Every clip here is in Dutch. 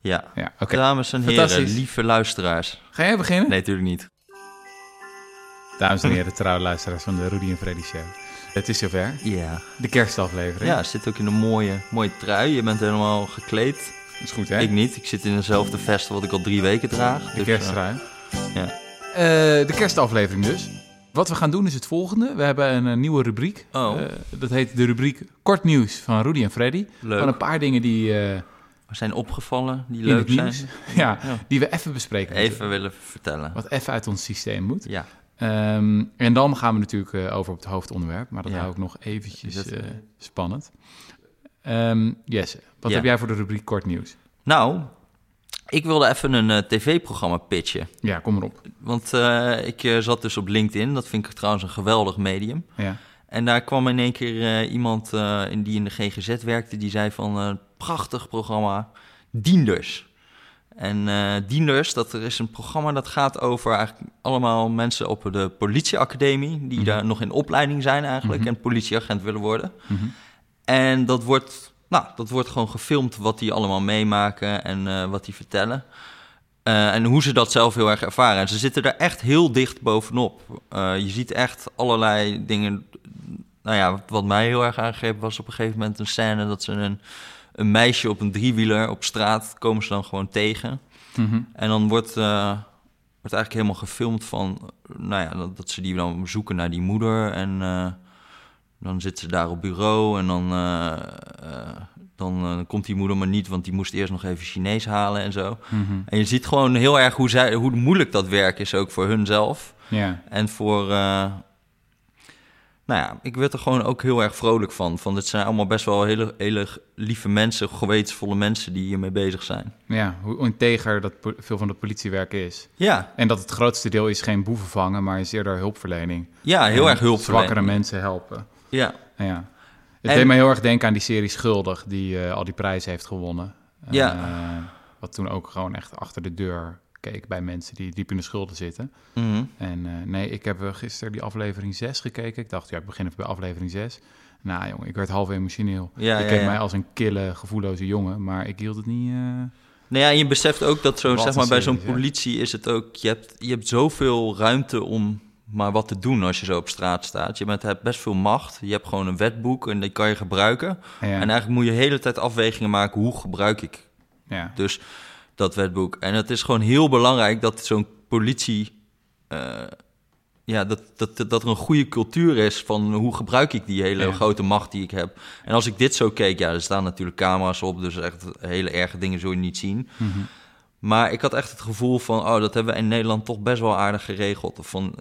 Ja. Ja, oké. Dames en heren, lieve luisteraars. Ga jij beginnen? Nee, natuurlijk niet. Dames en heren, trouwe luisteraars van de Rudy en Freddy Show. Het is zover. Ja. De kerstaflevering. Ja, zit ook in een mooie, mooie trui. Je bent helemaal gekleed. Dat is goed, hè? Ik niet. Ik zit in dezelfde vest wat ik al drie weken draag. de Dus, kersttrui. eh, ja. Eh, de kerstaflevering dus. Wat we gaan doen is het volgende. We hebben een, nieuwe rubriek. Oh. Eh, dat heet de rubriek Kort Nieuws van Rudy en Freddy. Leuk. Van een paar dingen die zijn opgevallen, die leuk zijn. Ja, Ja. die we even bespreken. moeten. Even willen vertellen. Wat even uit ons systeem moet. Ja. Ehm, en dan gaan we natuurlijk eh, over op het hoofdonderwerp. Maar dat Ja. hou ik nog eventjes dat- eh, spannend. Ehm Jesse, wat Ja. heb jij voor de rubriek Kort Nieuws? Nou, ik wilde even een eh, tv-programma pitchen. Ja, kom erop. Want ik zat dus op LinkedIn. Dat vind ik trouwens een geweldig medium. Ja. En daar kwam in één keer iemand in die in de GGZ werkte, die zei van prachtig programma, Dienders. En eh Dienders, dat er is een programma dat gaat over eigenlijk allemaal mensen op de politieacademie, die Mhm. daar nog in opleiding zijn eigenlijk Mhm. en politieagent willen worden. Mhm. En dat wordt, nou, dat wordt gewoon gefilmd wat die allemaal meemaken en eh, wat die vertellen. Eh, en hoe ze dat zelf heel erg ervaren. En ze zitten er echt heel dicht bovenop. Je ziet echt allerlei dingen. Nou ja, wat mij heel erg aangreep was op een gegeven moment een scène dat ze een, een meisje op een driewieler op straat komen ze dan gewoon tegen. Mhm. En dan wordt, eh, wordt eigenlijk helemaal gefilmd van, nou ja, dat, dat ze die dan zoeken naar die moeder. En eh, dan zit ze daar op bureau en dan, eh, dan komt die moeder maar niet, want die moest eerst nog even Chinees halen en zo. Mhm. En je ziet gewoon heel erg hoe, zij, hoe moeilijk dat werk is, ook voor hunzelf. Ja. En voor, nou ja, ik werd er gewoon ook heel erg vrolijk van. Van dit zijn allemaal best wel hele, hele lieve mensen, gewetensvolle mensen die hiermee bezig zijn. ja, hoe integer dat veel van het politiewerk is. Ja, En dat het grootste deel is geen boeven vangen, maar is eerder hulpverlening. ja heel En erg hulpverlening. Zwakkere mensen helpen. Ja, Ja. Het En- deed mij heel erg denken aan die serie Schuldig, die eh, al die prijzen heeft gewonnen. Ja. Eh, wat toen ook gewoon echt achter de deur keek bij mensen die diep in de schulden zitten. mhm. En eh, nee, ik heb eh, gisteren die aflevering 6 gekeken. Ik dacht, ja, ik begin even bij aflevering 6. Nou jongen, ik werd half emotioneel. Ja, ik ja, keek ja. mij als een kille, gevoelloze jongen, maar ik hield het niet... eh, Nou ja, en je beseft ook dat zo, Wat zeg maar, bij zo'n politie is het ook... Je hebt, je hebt zoveel ruimte om maar wat te doen als je zo op straat staat. Je bent, hebt best veel macht. Je hebt gewoon een wetboek en die kan je gebruiken. ja, En eigenlijk moet je de hele tijd afwegingen maken. Hoe gebruik ik ja. dus dat wetboek? En het is gewoon heel belangrijk dat zo'n politie... eh, ja, dat, dat, dat er een goede cultuur is van hoe gebruik ik die hele Ja. grote macht die ik heb. En als ik dit zo keek, ja, er staan natuurlijk camera's op, dus echt hele erge dingen zul je niet zien. Mhm. Maar ik had echt het gevoel van, oh, dat hebben we in Nederland toch best wel aardig geregeld. Of van,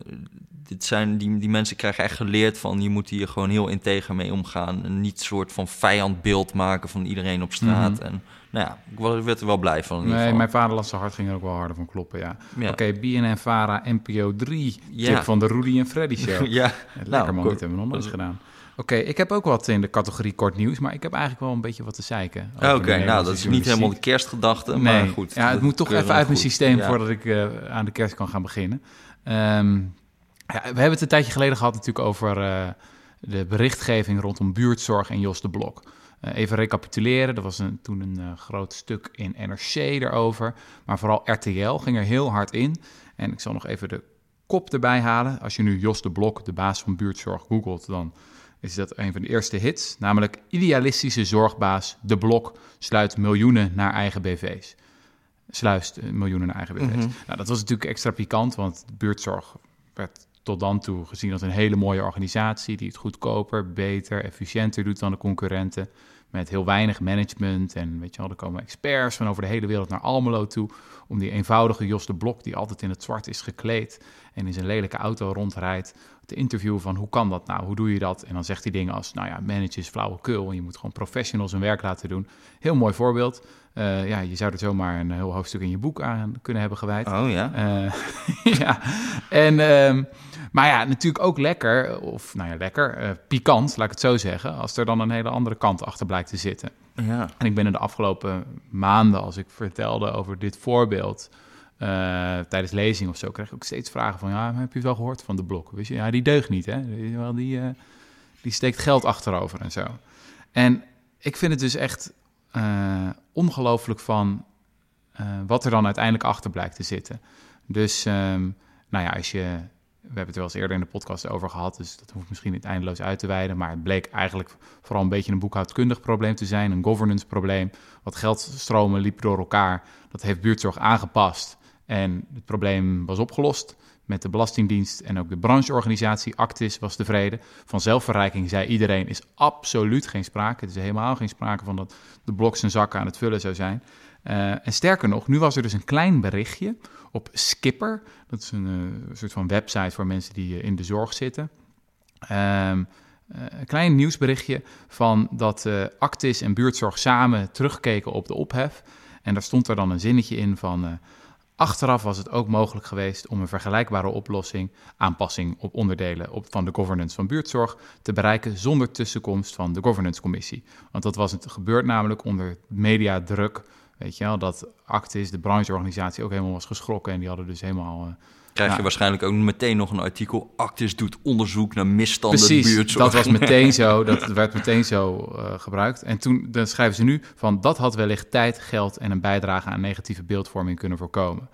dit zijn, die, die mensen krijgen echt geleerd van, je moet hier gewoon heel integer mee omgaan. En niet een soort van vijandbeeld maken van iedereen op straat. Mhm. En nou ja, ik was- werd er wel blij van in ieder Nee, geval. mijn vaderlandse hart ging er ook wel harder van kloppen, ja. Ja. Oké, BNN Vara NPO 3, Ja. tip van de Rudy en Freddy Show. ja, Lekker Nou, man, dit hebben we nog nooit gedaan. Oké, ik heb ook wat in de categorie kort nieuws, maar ik heb eigenlijk wel een beetje wat te zeiken. Oké, nou, dat is niet helemaal de kerstgedachte, Nee, maar goed. ja, het moet toch even uit mijn systeem Ja. voordat ik eh, aan de kerst kan gaan beginnen. Ehm, ja, we hebben het een tijdje geleden gehad natuurlijk over eh, de berichtgeving rondom buurtzorg en Jos de Blok. Eh, even recapituleren, er was een, toen een eh, groot stuk in NRC erover, maar vooral RTL ging er heel hard in. En ik zal nog even de kop erbij halen. Als je nu Jos de Blok, de baas van buurtzorg, googelt, dan is dat een van de eerste hits. Namelijk idealistische zorgbaas De Blok sluit miljoenen naar eigen BV's. Sluist eh, miljoenen naar eigen BV's. Mhm. Nou, dat was natuurlijk extra pikant, want buurtzorg werd tot dan toe gezien als een hele mooie organisatie die het goedkoper, beter, efficiënter doet dan de concurrenten. Met heel weinig management en weet je wel, er komen experts van over de hele wereld naar Almelo toe om die eenvoudige Jos de Blok, die altijd in het zwart is gekleed en in zijn lelijke auto rondrijdt, te interviewen van hoe kan dat nou, hoe doe je dat? En dan zegt hij dingen als, nou ja, managen is flauwekul en je moet gewoon professionals hun werk laten doen. Heel mooi voorbeeld. Eh, ja, je zou er zomaar een heel hoofdstuk in je boek aan kunnen hebben gewijd. Oh ja? Eh, ja, en, ehm, maar ja, natuurlijk ook lekker, of nou ja, lekker, eh, pikant, laat ik het zo zeggen, als er dan een hele andere kant achter blijkt te zitten. Ja. En ik ben in de afgelopen maanden, als ik vertelde over dit voorbeeld, eh, tijdens lezing of zo, kreeg ik ook steeds vragen van, ja, heb je het wel gehoord van de blok? Weet je, ja, die deugt niet, hè? Wel, die, eh, die steekt geld achterover en zo. En ik vind het dus echt eh, ongelooflijk van wat er dan uiteindelijk achter blijkt te zitten. Dus, ehm, nou ja, als je we hebben het er wel eens eerder in de podcast over gehad, dus dat hoeft misschien niet eindeloos uit te wijden. Maar het bleek eigenlijk vooral een beetje een boekhoudkundig probleem te zijn, een governance probleem. Wat geldstromen liep door elkaar. Dat heeft buurtzorg aangepast en het probleem was opgelost. Met de Belastingdienst en ook de brancheorganisatie Actis was tevreden. Van zelfverrijking zei iedereen, is absoluut geen sprake. Het is helemaal geen sprake van dat de blok zijn zakken aan het vullen zou zijn. Uh, en sterker nog, nu was er dus een klein berichtje op Skipper. Dat is een uh, soort van website voor mensen die uh, in de zorg zitten. Um, een klein nieuwsberichtje van dat Actis en buurtzorg samen terugkeken op de ophef. En daar stond er dan een zinnetje in van... Achteraf was het ook mogelijk geweest om een vergelijkbare oplossing, aanpassing op onderdelen op, van de governance van buurtzorg, te bereiken zonder tussenkomst van de governance commissie. Want dat was het gebeurd namelijk onder mediadruk Weet je wel, dat Actis, de brancheorganisatie, ook helemaal was geschrokken. En die hadden dus helemaal... Krijg je waarschijnlijk ook meteen nog een artikel. Actis doet onderzoek naar misstanden Precies, buurtzorg. dat was meteen zo. Dat werd meteen zo uh, gebruikt. En toen dan schrijven ze nu van... dat had wellicht tijd, geld en een bijdrage aan negatieve beeldvorming kunnen voorkomen.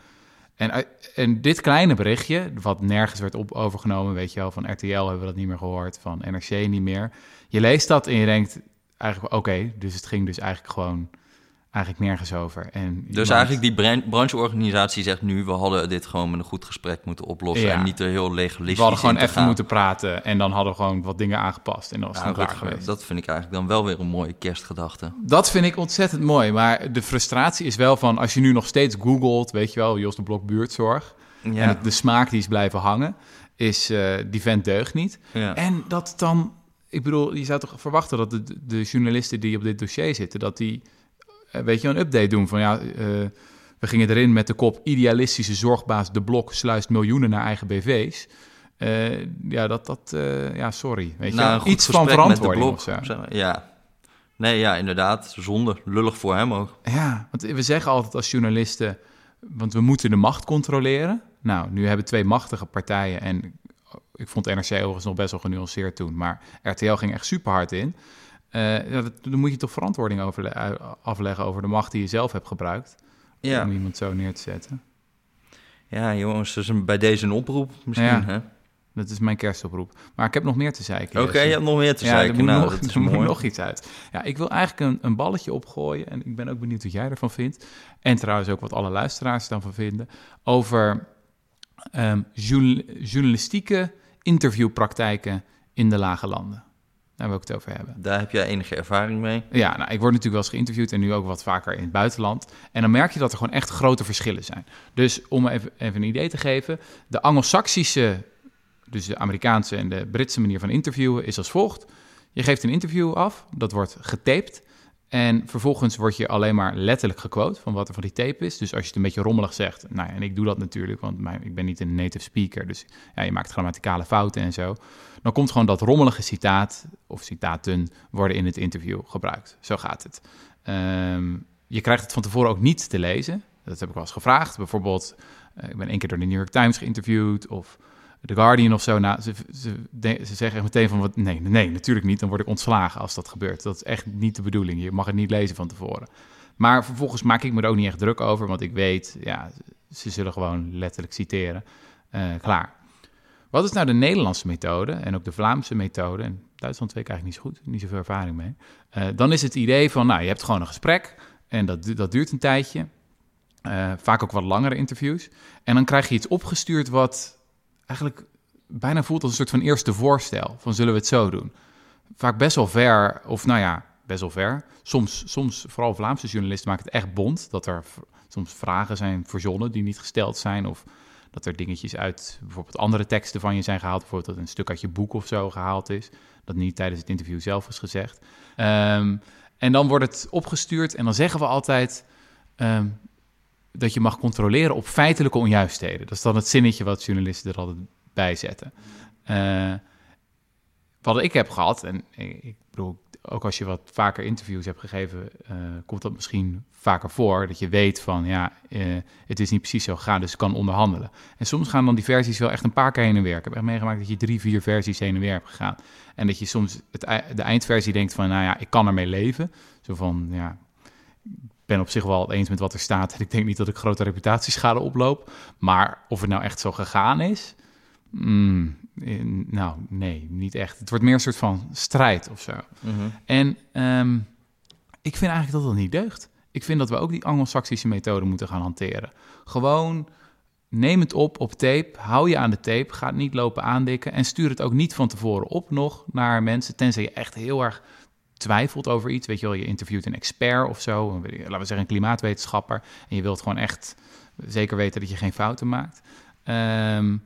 En, en dit kleine berichtje, wat nergens werd op overgenomen... weet je wel, van RTL hebben we dat niet meer gehoord, van NRC niet meer. Je leest dat en je denkt eigenlijk, oké, dus het ging dus eigenlijk gewoon eigenlijk nergens over. En dus eigenlijk die brancheorganisatie zegt nu... we hadden dit gewoon met een goed gesprek moeten oplossen... en niet er heel legalistisch We hadden gewoon even gaan. moeten praten... en dan hadden we gewoon wat dingen aangepast. En dat was ja, dat, geweest. dat vind ik eigenlijk dan wel weer een mooie kerstgedachte. Dat vind ik ontzettend mooi. Maar de frustratie is wel van... als je nu nog steeds googelt, weet je wel... Jos de Blok buurtzorg... Ja. en de smaak die is blijven hangen... is uh, die vent deugt niet. En dat dan... Ik bedoel, je zou toch verwachten dat de, de journalisten die op dit dossier zitten... dat die eh, weet je, een update doen van ja, uh, we gingen erin met de kop idealistische zorgbaas De Blok sluist miljoenen naar eigen BV's. Uh, eh, ja, dat, dat ja, sorry. Weet nou, je, iets van verantwoording of zo. Ja. Nee, ja, inderdaad. Zonde. Lullig voor hem ook. Ja, want we zeggen altijd als journalisten, want we moeten de macht controleren. Nou, nu hebben twee machtige partijen en ik vond NRC overigens nog best wel genuanceerd toen, maar RTL ging echt super hard in. Uh, ja, dan moet je toch verantwoording over, afleggen over de macht die je zelf hebt gebruikt. Ja. Om iemand zo neer te zetten. Ja, jongens, dat is bij deze een oproep misschien. Ja, hè? Dat is mijn kerstoproep. Maar ik heb nog meer te zeiken. Oké, je hebt nog meer te ja, zeiken. Er nou, nog, dat is er mooi. moet nog iets uit. Ja, ik wil eigenlijk een, een, balletje opgooien. En ik ben ook benieuwd wat jij ervan vindt. En trouwens ook wat alle luisteraars ervan vinden. Over um, journalistieke interviewpraktijken in de lage landen. Daar wil ik het over hebben. Daar heb jij enige ervaring mee? Ja, nou, ik word natuurlijk wel eens geïnterviewd en nu ook wat vaker in het buitenland. En dan merk je dat er gewoon echt grote verschillen zijn. Dus om even, even een idee te geven, de Anglo-Saxische, dus de Amerikaanse en de Britse manier van interviewen is als volgt. Je geeft een interview af, dat wordt getaped. En vervolgens word je alleen maar letterlijk gequote van wat er van die tape is. Dus als je het een beetje rommelig zegt, nou ja, en ik doe dat natuurlijk, want mijn, ik ben niet een native speaker. Dus ja, je maakt grammaticale fouten en zo. Dan komt gewoon dat rommelige citaat of citaten worden in het interview gebruikt. Zo gaat het. Ehm, je krijgt het van tevoren ook niet te lezen. Dat heb ik wel eens gevraagd. Bijvoorbeeld, uh, ik ben één keer door de New York Times geïnterviewd of The Guardian of zo. Nou, ze, ze, ze zeggen echt meteen van, wat, nee, nee, natuurlijk niet. Dan word ik ontslagen als dat gebeurt. Dat is echt niet de bedoeling. Je mag het niet lezen van tevoren. Maar vervolgens maak ik me er ook niet echt druk over, want ik weet, ja, ze zullen gewoon letterlijk citeren. Uh, klaar. Wat is nou de Nederlandse methode en ook de Vlaamse methode? En Duitsland weet ik eigenlijk niet zo goed, niet zoveel ervaring mee. Uh, dan is het idee van, nou, je hebt gewoon een gesprek en dat, dat duurt een tijdje. Uh, vaak ook wat langere interviews. En dan krijg je iets opgestuurd wat eigenlijk bijna voelt als een soort van eerste voorstel. Van zullen we het zo doen? Vaak best wel ver, of nou ja, best wel ver. Soms, soms vooral Vlaamse journalisten maken het echt bond. Dat er soms vragen zijn verzonnen die niet gesteld zijn. Of dat er dingetjes uit bijvoorbeeld andere teksten van je zijn gehaald. Bijvoorbeeld dat een stuk uit je boek of zo gehaald is. Dat niet tijdens het interview zelf is gezegd. Um, en dan wordt het opgestuurd en dan zeggen we altijd um, dat je mag controleren op feitelijke onjuistheden. Dat is dan het zinnetje wat journalisten er altijd bij zetten. Uh, wat ik heb gehad, en ik bedoel, ook als je wat vaker interviews hebt gegeven, uh, komt dat misschien vaker voor. Dat je weet van, ja, uh, het is niet precies zo gegaan, dus ik kan onderhandelen. En soms gaan dan die versies wel echt een paar keer heen en weer. Ik heb echt meegemaakt dat je drie, vier versies heen en weer hebt gegaan. En dat je soms het, de eindversie denkt van, nou ja, ik kan ermee leven. Zo van, ja, ben op zich wel eens met wat er staat. En ik denk niet dat ik grote reputatieschade oploop. Maar of het nou echt zo gegaan is... mm, nou, nee, niet echt. Het wordt meer een soort van strijd of zo. Mhm. En ehm, ik vind eigenlijk dat dat niet deugt. Ik vind dat we ook die Anglo-Saxische methode moeten gaan hanteren. Gewoon neem het op op tape, hou je aan de tape, ga het niet lopen aandikken en stuur het ook niet van tevoren op nog naar mensen, tenzij je echt heel erg twijfelt over iets. Weet je wel, je interviewt een expert of zo, een- laten we zeggen een klimaatwetenschapper, en je wilt gewoon echt zeker weten dat je geen fouten maakt. Ehm,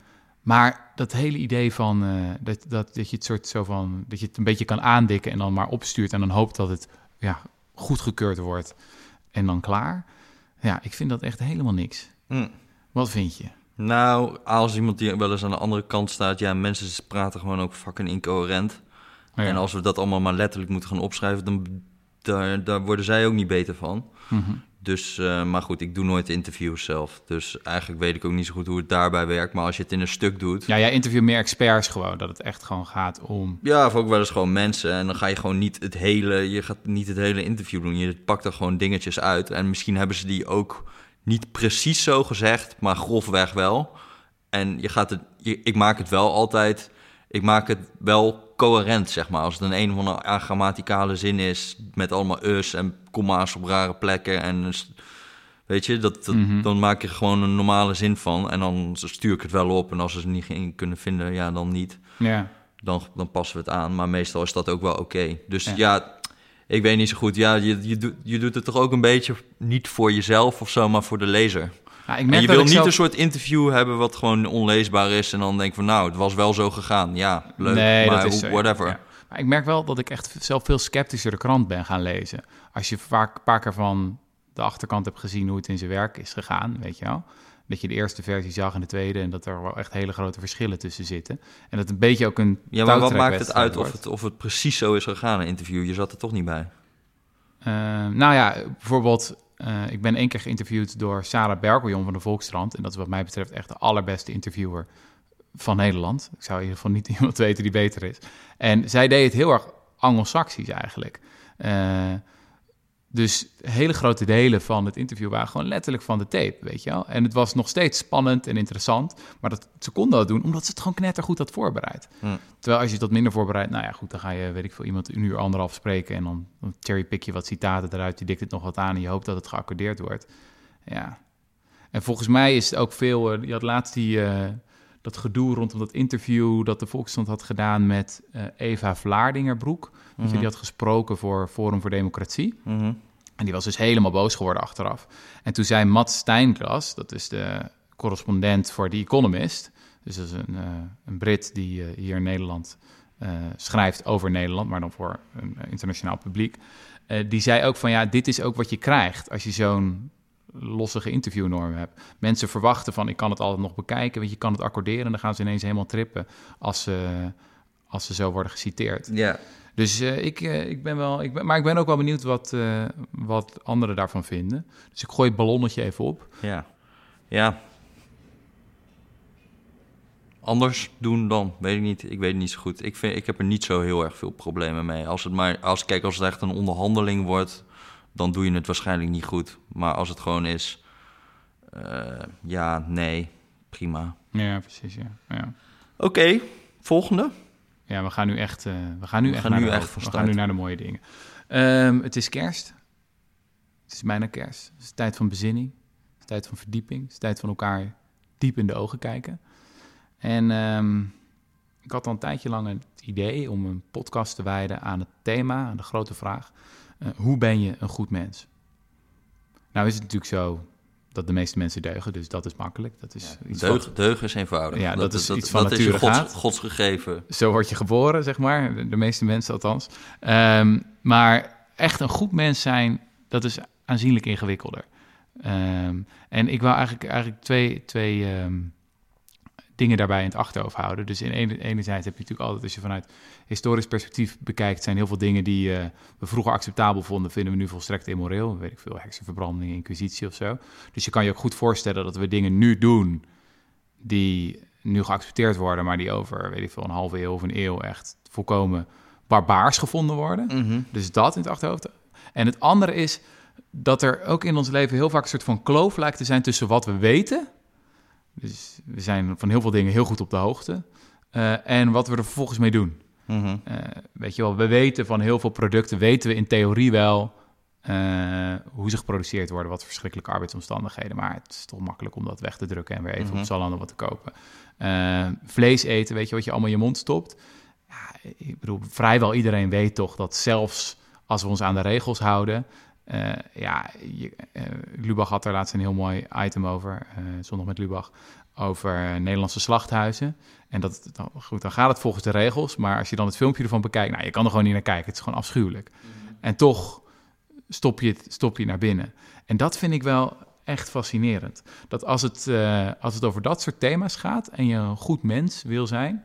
maar dat hele idee van eh, dat, dat, dat je het soort zo van dat je het een beetje kan aandikken en dan maar opstuurt en dan hoopt dat het ja, goedgekeurd wordt en dan klaar. Ja, ik vind dat echt helemaal niks. Mm. Wat vind je? Nou, als iemand die wel eens aan de andere kant staat, ja, mensen praten gewoon ook fucking incoherent. Oh ja. En als we dat allemaal maar letterlijk moeten gaan opschrijven, dan daar, daar worden zij ook niet beter van. Mhm. Dus, eh, maar goed, ik doe nooit interviews zelf. Dus eigenlijk weet ik ook niet zo goed hoe het daarbij werkt. Maar als je het in een stuk doet, Ja, jij interviewt meer experts gewoon, dat het echt gewoon gaat om... Ja, of ook wel eens gewoon mensen. En dan ga je gewoon niet het hele, je gaat niet het hele interview doen. Je pakt er gewoon dingetjes uit. En misschien hebben ze die ook niet precies zo gezegd, maar grofweg wel. En je gaat het, je- ik maak het wel altijd, ik maak het wel coherent, zeg maar. Als het een een of andere grammaticale zin is, met allemaal us en komma's op rare plekken. En weet je, dat, dat- Mhm. dan maak je gewoon een normale zin van. En dan stuur ik het wel op. En als ze het niet in kunnen vinden, ja, dan niet Ja, dan, dan passen we het aan. Maar meestal is dat ook wel oké. Dus Ja. ja. ik weet niet zo goed. Ja, je, je, doet, je doet het toch ook een beetje niet voor jezelf of zo, maar voor de lezer. Ja, ik En merk je wil niet zelf- een soort interview hebben wat gewoon onleesbaar is... en dan denk van, nou, het was wel zo gegaan. Ja, leuk, Nee, maar dat is hoe- zo, ja. whatever. Ja. Maar ik merk wel dat ik echt zelf veel sceptischer de krant ben gaan lezen. Als je vaak een paar keer van de achterkant hebt gezien hoe het in zijn werk is gegaan, weet je wel. Dat je de eerste versie zag en de tweede en dat er wel echt hele grote verschillen tussen zitten. En dat een beetje ook een Ja, maar wat maakt het uit of het, of het precies zo is gegaan, een interview? Je zat er toch niet bij. Eh, nou ja, bijvoorbeeld, eh, ik ben één keer geïnterviewd door Sarah Berkeljon van de Volkskrant. En dat is wat mij betreft echt de allerbeste interviewer van Nederland. Ik zou in ieder geval niet iemand weten die beter is. En zij deed het heel erg Anglo-Saxisch eigenlijk. Eh, dus hele grote delen van het interview waren gewoon letterlijk van de tape, weet je wel. En het was nog steeds spannend en interessant. Maar dat, ze konden dat doen omdat ze het gewoon knettergoed had voorbereid. Hm. Terwijl als je dat minder voorbereidt, nou ja, goed, dan ga je, weet ik veel, iemand een uur, anderhalf spreken en dan, dan cherrypick je wat citaten eruit, je dikt het nog wat aan en je hoopt dat het geaccordeerd wordt. Ja. En volgens mij is het ook veel, eh, je had laatst die, eh, dat gedoe rondom dat interview dat de Volkskrant had gedaan met eh, Eva Vlaardingerbroek. Weet je, Mhm. die had gesproken voor Forum voor Democratie. Mhm. En die was dus helemaal boos geworden achteraf. En toen zei Matt Steinglas, dat is de correspondent voor The Economist... dus dat is een, eh, een Brit die eh, hier in Nederland schrijft over Nederland... maar dan voor een internationaal publiek. Die zei ook van ja, dit is ook wat je krijgt als je zo'n lossige interviewnorm hebt. Mensen verwachten van ik kan het altijd nog bekijken, je, je kan het accorderen... en dan gaan ze ineens helemaal trippen als ze, als ze zo worden geciteerd. Ja, Dus eh, ik, eh, ik ben wel, ik ben, maar ik ben ook wel benieuwd wat, eh, wat anderen daarvan vinden. Dus ik gooi het ballonnetje even op. ja. Ja. Anders doen dan, weet ik niet. Ik weet het niet zo goed. Ik, vind, ik heb er niet zo heel erg veel problemen mee. Als het maar, als, kijk, als het echt een onderhandeling wordt, dan doe je het waarschijnlijk niet goed. Maar als het gewoon is, eh, ja, nee, prima. Ja, precies. Ja, ja. Oké, volgende. ja we gaan nu echt, eh, we gaan nu We echt, gaan naar, nu de, echt we gaan nu naar de mooie dingen. Ehm, het is kerst. Het is bijna kerst. Het is tijd van bezinning. Het is tijd van verdieping. Het is tijd van elkaar diep in de ogen kijken. En ehm, ik had al een tijdje lang het idee om een podcast te wijden aan het thema, aan de grote vraag: eh, hoe ben je een goed mens? Nou is het natuurlijk zo dat de meeste mensen deugen, dus dat is makkelijk. Dat is iets van- Deug, deugen is eenvoudig. Ja, dat is iets van dat is gods, gaat. godsgegeven. zo word je geboren, zeg maar. De, de meeste mensen althans. Ehm, maar echt een goed mens zijn, dat is aanzienlijk ingewikkelder. Ehm, en ik wou eigenlijk, eigenlijk twee, twee ehm, dingen daarbij in het achterhoofd houden. Dus in ene, enerzijds heb je natuurlijk altijd, als je vanuit historisch perspectief bekijkt, zijn heel veel dingen die eh, we vroeger acceptabel vonden, vinden we nu volstrekt immoreel. Weet ik veel, heksenverbranding, inquisitie of zo. Dus je kan je ook goed voorstellen dat we dingen nu doen die nu geaccepteerd worden, maar die over, weet ik veel, een halve eeuw of een eeuw echt volkomen barbaars gevonden worden. Mhm. Dus dat in het achterhoofd. En het andere is, dat er ook in ons leven heel vaak een soort van kloof lijkt te zijn tussen wat we weten. Dus we zijn van heel veel dingen heel goed op de hoogte. eh, en wat we er vervolgens mee doen. Mhm. Eh, weet je wel, we weten van heel veel producten, weten we in theorie wel eh, hoe ze geproduceerd worden, wat verschrikkelijke arbeidsomstandigheden. Maar het is toch makkelijk om dat weg te drukken en weer even Mhm. op Zalando wat te kopen. Vlees eten, weet je wat je allemaal in je mond stopt. Ja, ik bedoel, vrijwel iedereen weet toch dat zelfs als we ons aan de regels houden. Eh, ja, je, eh, Lubach had er laatst een heel mooi item over, eh, zondag met Lubach, over Nederlandse slachthuizen. En dat, dan, goed, dan gaat het volgens de regels. Maar als je dan het filmpje ervan bekijkt, nou, je kan er gewoon niet naar kijken. Het is gewoon afschuwelijk. En toch stop je, het, stop je naar binnen. En dat vind ik wel echt fascinerend. Dat als het, als het over dat soort thema's gaat en je een goed mens wil zijn,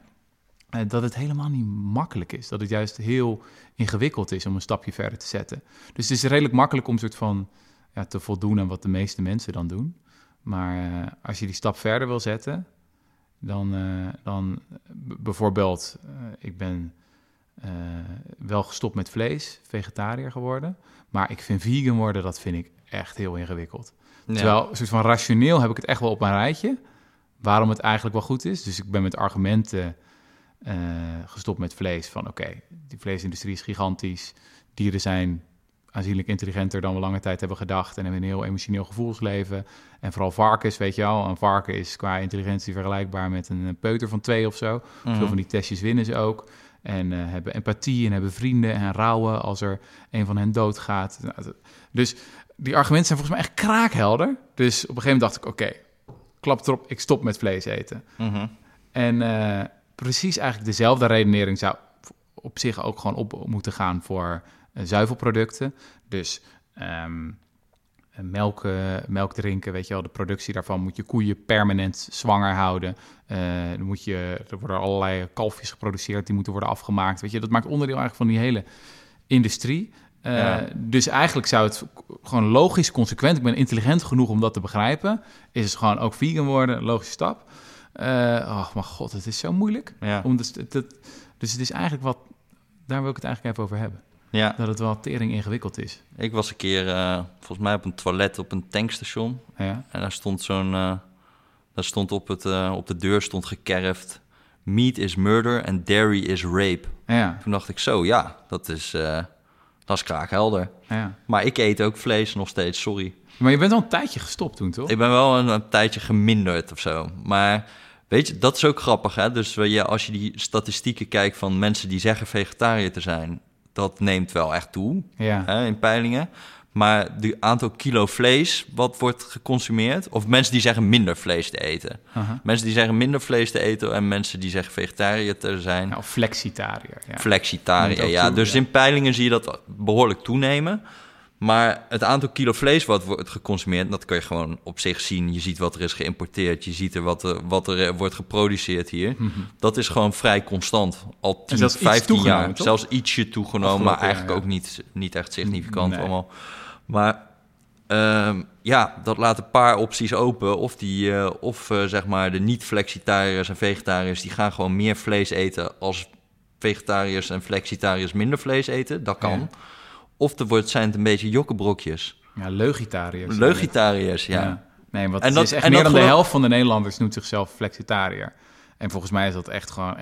dat het helemaal niet makkelijk is. Dat het juist heel ingewikkeld is om een stapje verder te zetten. Dus het is redelijk makkelijk om soort van ja, te voldoen aan wat de meeste mensen dan doen. Maar eh, als je die stap verder wil zetten, dan, eh, dan bijvoorbeeld, eh, ik ben eh, wel gestopt met vlees, vegetariër geworden. Maar ik vind vegan worden, dat vind ik echt heel ingewikkeld. Ja. Terwijl, een soort van rationeel heb ik het echt wel op mijn rijtje. Waarom het eigenlijk wel goed is. Dus ik ben met argumenten eh, gestopt met vlees. Van oké, die vleesindustrie is gigantisch. Dieren zijn aanzienlijk intelligenter dan we lange tijd hebben gedacht. En hebben een heel emotioneel gevoelsleven. En vooral varkens, weet je wel. Een varken is qua intelligentie vergelijkbaar met een peuter van twee of zo. Mhm. Veel van die testjes winnen ze ook. En eh, hebben empathie en hebben vrienden en rouwen als er een van hen doodgaat. Nou, Dus die argumenten zijn volgens mij echt kraakhelder. Dus op een gegeven moment dacht ik, oké, klap erop, ik stop met vlees eten. Mhm. En eh, precies eigenlijk dezelfde redenering zou op zich ook gewoon op moeten gaan voor eh, zuivelproducten. Dus ehm, melk, eh, melk drinken, weet je wel, de productie daarvan moet je koeien permanent zwanger houden. Eh, dan moet je, er worden allerlei kalfjes geproduceerd, die moeten worden afgemaakt. Weet je, dat maakt onderdeel eigenlijk van die hele industrie. Ja. Dus eigenlijk zou het gewoon logisch, consequent, ik ben intelligent genoeg om dat te begrijpen, is het gewoon ook vegan worden, logische stap. Eh oh, maar god, het is zo moeilijk. Ja. Om dus, dat, dus het is eigenlijk wat, daar wil ik het eigenlijk even over hebben. ja, Dat het wel tering ingewikkeld is. ik was een keer eh, volgens mij op een toilet op een tankstation. Ja, En daar stond zo'n... eh, daar stond op, het, eh, op de deur stond gekerfd... Meat is murder and dairy is rape. ja, Toen dacht ik zo, ja, dat is, eh, dat is kraakhelder. ja. Maar ik eet ook vlees nog steeds, sorry. Maar je bent al een tijdje gestopt toen, toch? Ik ben wel een, een tijdje geminderd of zo. Maar weet je, dat is ook grappig. Hè? Dus ja, als je die statistieken kijkt van mensen die zeggen vegetariër te zijn, dat neemt wel echt toe Ja, hè, in peilingen. Maar de aantal kilo vlees wat wordt geconsumeerd, of mensen die zeggen minder vlees te eten. Mensen die zeggen minder vlees te eten en mensen die zeggen vegetariër te zijn, Ja, of flexitariër. Ja. flexitariër. Ja, toe, dus ja. in peilingen zie je dat behoorlijk toenemen. Maar het aantal kilo vlees wat wordt geconsumeerd, dat kun je gewoon op zich zien. Je ziet wat er is geïmporteerd, je ziet er wat er, wat er eh, wordt geproduceerd hier. Mhm. Dat is gewoon vrij constant. Al 10, zelfs iets 15 jaar. toch? Zelfs ietsje toegenomen, maar eigenlijk jaar, ook niet, niet echt significant Nee. allemaal. Maar ehm, ja, dat laat een paar opties open. Of, die, eh, of eh, zeg maar de niet-flexitariërs en vegetariërs... die gaan gewoon meer vlees eten... als vegetariërs en flexitariërs minder vlees eten. Dat kan. Ja. Of er wordt, zijn het een beetje jokkenbrokjes. Ja, leugitariërs. Leugitariërs, ja. Nee, want En het dat- is echt meer dan de helft van de Nederlanders noemt zichzelf flexitariër. En volgens mij is dat echt gewoon...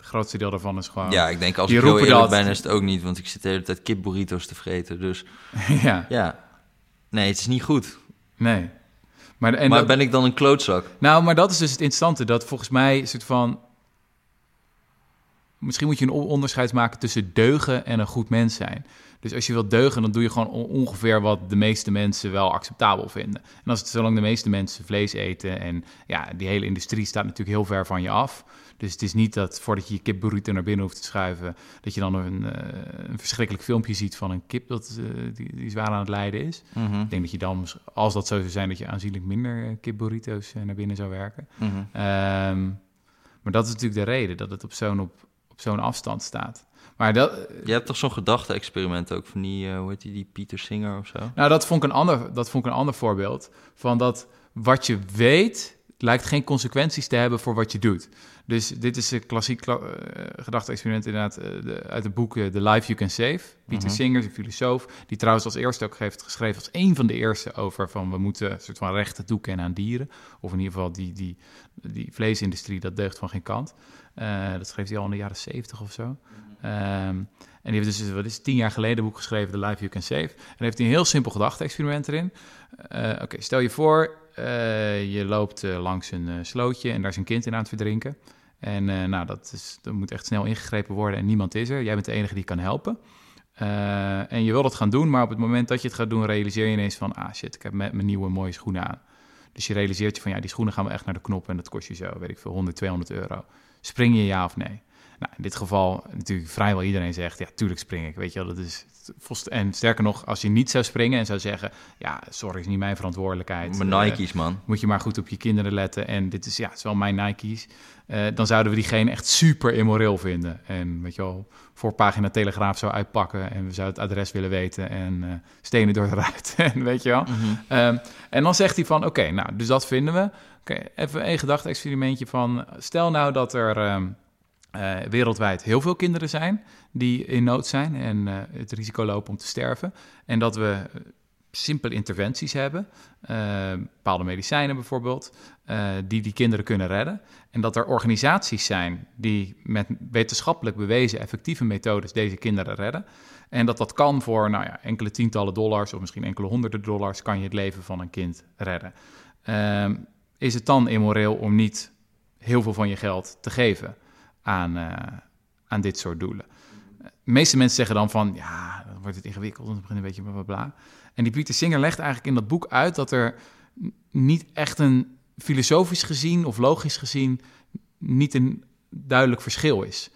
Het grootste deel daarvan is gewoon... Ja, ik denk als ik heel eerlijk ben, is het ook niet. Want ik zit de hele tijd kipburritos te vreten. Dus ja, ja, nee, het is niet goed. nee. Maar, en maar dat- ben ik dan een klootzak? Nou, maar dat is dus het interessante. Dat volgens mij soort van... Misschien moet je een on- onderscheid maken tussen deugen en een goed mens zijn. Dus als je wilt deugen, dan doe je gewoon on- ongeveer wat de meeste mensen wel acceptabel vinden. En als het zolang de meeste mensen vlees eten en ja, die hele industrie staat natuurlijk heel ver van je af. Dus het is niet dat voordat je je kip burrito naar binnen hoeft te schuiven, dat je dan een, eh, een verschrikkelijk filmpje ziet van een kip dat, eh, die, die zwaar aan het lijden is. Mhm, Ik denk dat je dan, als dat zo zou zijn, dat je aanzienlijk minder eh, kip burrito's naar binnen zou werken. mhm. Ehm, maar dat is natuurlijk de reden dat het op zo'n op, op zo'n afstand staat. Maar dat, Je hebt toch zo'n gedachte-experiment ook van die, hoe heet die, die Pieter Singer of zo? nou, dat vond ik een ander, dat vond ik een ander voorbeeld van dat wat je weet lijkt geen consequenties te hebben voor wat je doet. Dus dit is een klassiek uh, gedachte-experiment inderdaad de, uit het boek The Life You Can Save. Pieter mm Singer, een filosoof, die trouwens als eerste ook heeft geschreven als een van de eerste over van we moeten een soort van rechten toekennen aan dieren. Of in ieder geval die, die, die vleesindustrie, dat deugt van geen kant. dat schreef hij al in de jaren zeventig of zo. Um, en die heeft dus, wat is tien jaar geleden een boek geschreven, The Life You Can Save. En heeft hij een heel simpel gedachte-experiment erin. Uh, Oké, stel je voor, uh, je loopt langs een slootje en daar is een kind in aan het verdrinken. En nou, dat, is, dat moet echt snel ingegrepen worden en niemand is er. Jij bent de enige die kan helpen. en je wil dat gaan doen, maar op het moment dat je het gaat doen, realiseer je ineens van... ah shit, ik heb mijn nieuwe mooie schoenen aan. Dus je realiseert je van, ja, die schoenen gaan we echt naar de knop en dat kost je zo, weet ik veel, 100, 200 euro. Spring je ja of nee? Nou, in dit geval natuurlijk vrijwel iedereen zegt, ja, tuurlijk spring ik. Weet je wel, dat is... En sterker nog, als je niet zou springen en zou zeggen... ja, sorry, is niet mijn verantwoordelijkheid. Mijn uh, Nike's, man. Moet je maar goed op je kinderen letten. En dit is, ja, het is wel mijn Nike's. Uh, dan zouden we diegene echt super immoreel vinden. En weet je wel, voorpagina Telegraaf zou uitpakken... en we zouden het adres willen weten en uh, stenen door de ruit. en weet je wel. Mm -hmm. um, en dan zegt hij van, oké, okay, nou, dus dat vinden we. Okay, even een gedachte-experimentje van... stel nou dat er... Um, uh, wereldwijd heel veel kinderen zijn die in nood zijn en het risico lopen om te sterven. En dat we simpele interventies hebben, uh, bepaalde medicijnen bijvoorbeeld, die die kinderen kunnen redden. En dat er organisaties zijn die met wetenschappelijk bewezen effectieve methodes deze kinderen redden. En dat dat kan voor nou ja, enkele tientallen dollars of misschien enkele honderden dollars kan je het leven van een kind redden. Ehm, is het dan immoreel om niet heel veel van je geld te geven? aan, uh, aan dit soort doelen. De meeste mensen zeggen dan van, ja, dan wordt het ingewikkeld en dan begint een beetje bla, bla, bla. En die Pieter Singer legt eigenlijk in dat boek uit dat er niet echt een filosofisch gezien of logisch gezien niet een duidelijk verschil is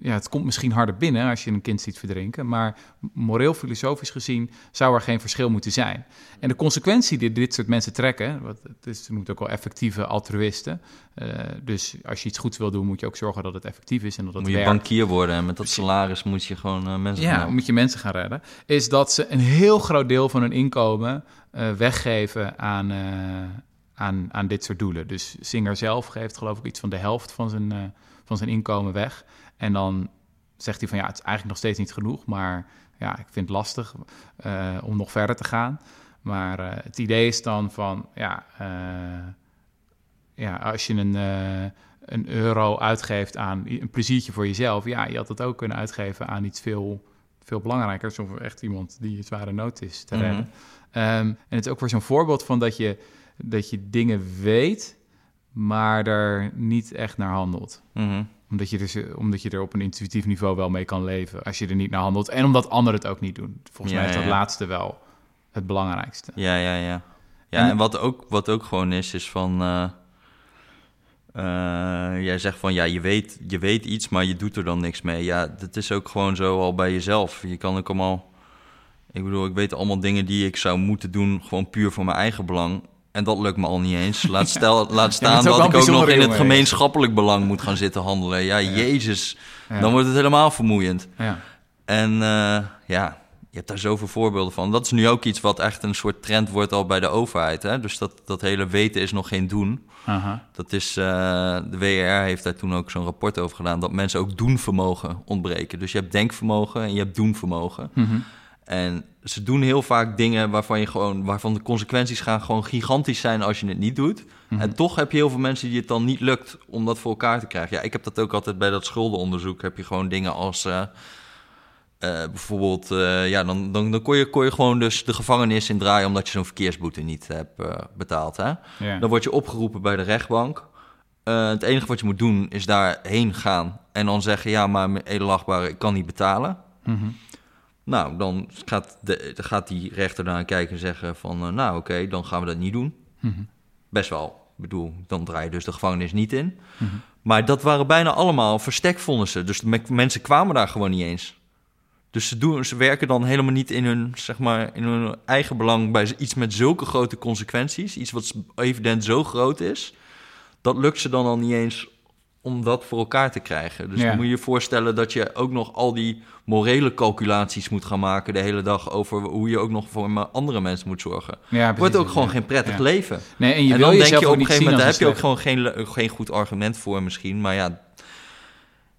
ja, het komt misschien harder binnen als je een kind ziet verdrinken, maar moreel filosofisch gezien zou er geen verschil moeten zijn. En de consequentie die dit soort mensen trekken, wat het is, noemt ook wel effectieve altruïsten. Uh, dus als je iets goeds wil doen, moet je ook zorgen dat het effectief is en dat het Moet je werkt. bankier worden en met dat salaris moet je gewoon uh, mensen ja, gaan moet je mensen gaan redden. Is dat ze een heel groot deel van hun inkomen uh, weggeven aan, aan, aan dit soort doelen. Dus Singer zelf geeft geloof ik iets van de helft van zijn, van zijn inkomen weg. En dan zegt hij van ja, het is eigenlijk nog steeds niet genoeg, maar ja, ik vind het lastig uh, om nog verder te gaan. Maar uh, het idee is dan van ja, uh, ja als je een, een euro uitgeeft aan een pleziertje voor jezelf, ja, je had het ook kunnen uitgeven aan iets veel, veel belangrijkers of echt iemand die het zware nood is te redden. Mm -hmm. um, en het is ook weer zo'n voorbeeld van dat je, dat je dingen weet, maar er niet echt naar handelt. Mm -hmm omdat je, dus, omdat je er op een intuïtief niveau wel mee kan leven als je er niet naar handelt. En omdat anderen het ook niet doen. Volgens ja, mij is dat ja. laatste wel het belangrijkste. Ja, ja, ja. Ja, en, en wat, ook, wat ook gewoon is, is van... Uh, uh, jij zegt van, ja, je weet, je weet iets, maar je doet er dan niks mee. Ja, dat is ook gewoon zo al bij jezelf. Je kan ook allemaal... Ik bedoel, ik weet allemaal dingen die ik zou moeten doen, gewoon puur voor mijn eigen belang. En dat lukt me al niet eens. Laat, stel, laat staan ja, dat ik ook nog in het gemeenschappelijk belang moet gaan zitten handelen. Ja, ja. jezus. Dan wordt het helemaal vermoeiend. En uh, ja, je hebt daar zoveel voorbeelden van. Dat is nu ook iets wat echt een soort trend wordt al bij de overheid. Hè? Dus dat, dat hele weten is nog geen doen. Dat is, uh, de WR heeft daar toen ook zo'n rapport over gedaan... dat mensen ook doenvermogen ontbreken. Dus je hebt denkvermogen en je hebt doenvermogen. Mm -hmm. En ze doen heel vaak dingen waarvan, je gewoon, waarvan de consequenties gaan gewoon gigantisch zijn als je het niet doet. Mhm. Mm -hmm. En toch heb je heel veel mensen die het dan niet lukt om dat voor elkaar te krijgen. Ja, ik heb dat ook altijd bij dat schuldenonderzoek. Heb je gewoon dingen als uh, uh, bijvoorbeeld, uh, ja, dan, dan, dan kon, je, kon je gewoon dus de gevangenis in draaien omdat je zo'n verkeersboete niet hebt betaald. Hè? Dan word je opgeroepen bij de rechtbank. het enige wat je moet doen is daarheen gaan en dan zeggen: ja, maar edelachtbare, ik kan niet betalen. Mm -hmm. Nou, dan gaat, de, gaat die rechter daar kijken en zeggen van... Uh, nou, oké, okay, dan gaan we dat niet doen. Mm -hmm. Best wel. Ik bedoel, dan draai je dus de gevangenis niet in. Mm -hmm. Maar dat waren bijna allemaal verstekvonnissen. Dus de mensen kwamen daar gewoon niet eens. Dus ze, doen, ze werken dan helemaal niet in hun, zeg maar, in hun eigen belang... bij iets met zulke grote consequenties. Iets wat evident zo groot is. Dat lukt ze dan al niet eens om dat voor elkaar te krijgen. Dus Ja. dan moet je je voorstellen dat je ook nog al die morele calculaties moet gaan maken de hele dag over hoe je ook nog voor andere mensen moet zorgen. Ja, wordt ook gewoon ja. geen prettig Ja. leven. Nee, en je en wil dan denk je op een gegeven moment, daar heb je ook gewoon geen, geen goed argument voor misschien. Maar ja,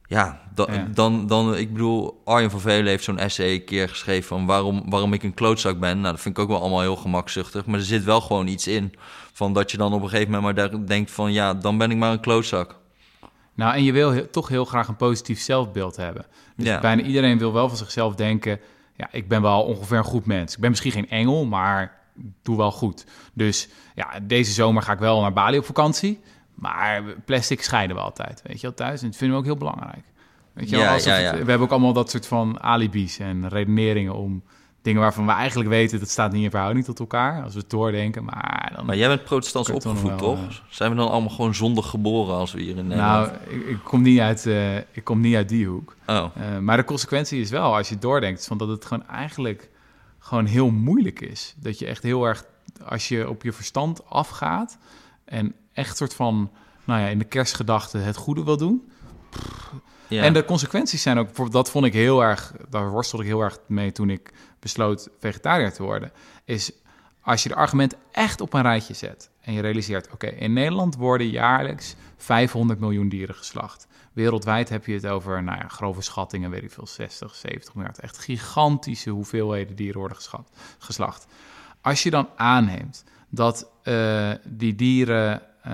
ja, da- Ja. Dan, dan, ik bedoel, Arjen van Velen heeft zo'n essay een keer geschreven van waarom, waarom ik een klootzak ben. Nou, dat vind ik ook wel allemaal heel gemakzuchtig. Maar er zit wel gewoon iets in van dat je dan op een gegeven moment maar daar denkt van ja, dan ben ik maar een klootzak. Nou, en je wil toch heel graag een positief zelfbeeld hebben. Dus Ja. bijna iedereen wil wel van zichzelf denken... ja, ik ben wel ongeveer een goed mens. Ik ben misschien geen engel, maar ik doe wel goed. Dus ja, deze zomer ga ik wel naar Bali op vakantie... maar plastic scheiden we altijd, weet je wel, thuis. En dat vinden we ook heel belangrijk. Weet je wel, Ja, alsof ja, het- ja. we hebben ook allemaal dat soort van alibis en redeneringen... om dingen waarvan we eigenlijk weten... dat staat niet in verhouding tot elkaar, als we het doordenken. Maar dan... Maar jij bent protestants toch opgevoed, toch? Zijn we dan allemaal gewoon zondig geboren als we hier in Nederland... nou, ik, ik, kom niet uit, eh, ik kom niet uit die hoek. oh, Eh, maar de consequentie is wel, als je doordenkt, van dat het gewoon eigenlijk gewoon heel moeilijk is. Dat je echt heel erg, als je op je verstand afgaat en echt soort van, nou ja, in de kerstgedachte het goede wil doen. ja. En de consequenties zijn ook, dat vond ik heel erg, daar worstelde ik heel erg mee toen ik besloot vegetariër te worden, is als je de argumenten echt op een rijtje zet en je realiseert, oké, in Nederland worden jaarlijks 500 miljoen dieren geslacht. Wereldwijd heb je het over, nou ja, grove schattingen, weet ik veel, 60, 70 miljard. Echt gigantische hoeveelheden dieren worden geschat, geslacht. Als je dan aanneemt dat eh, die dieren eh,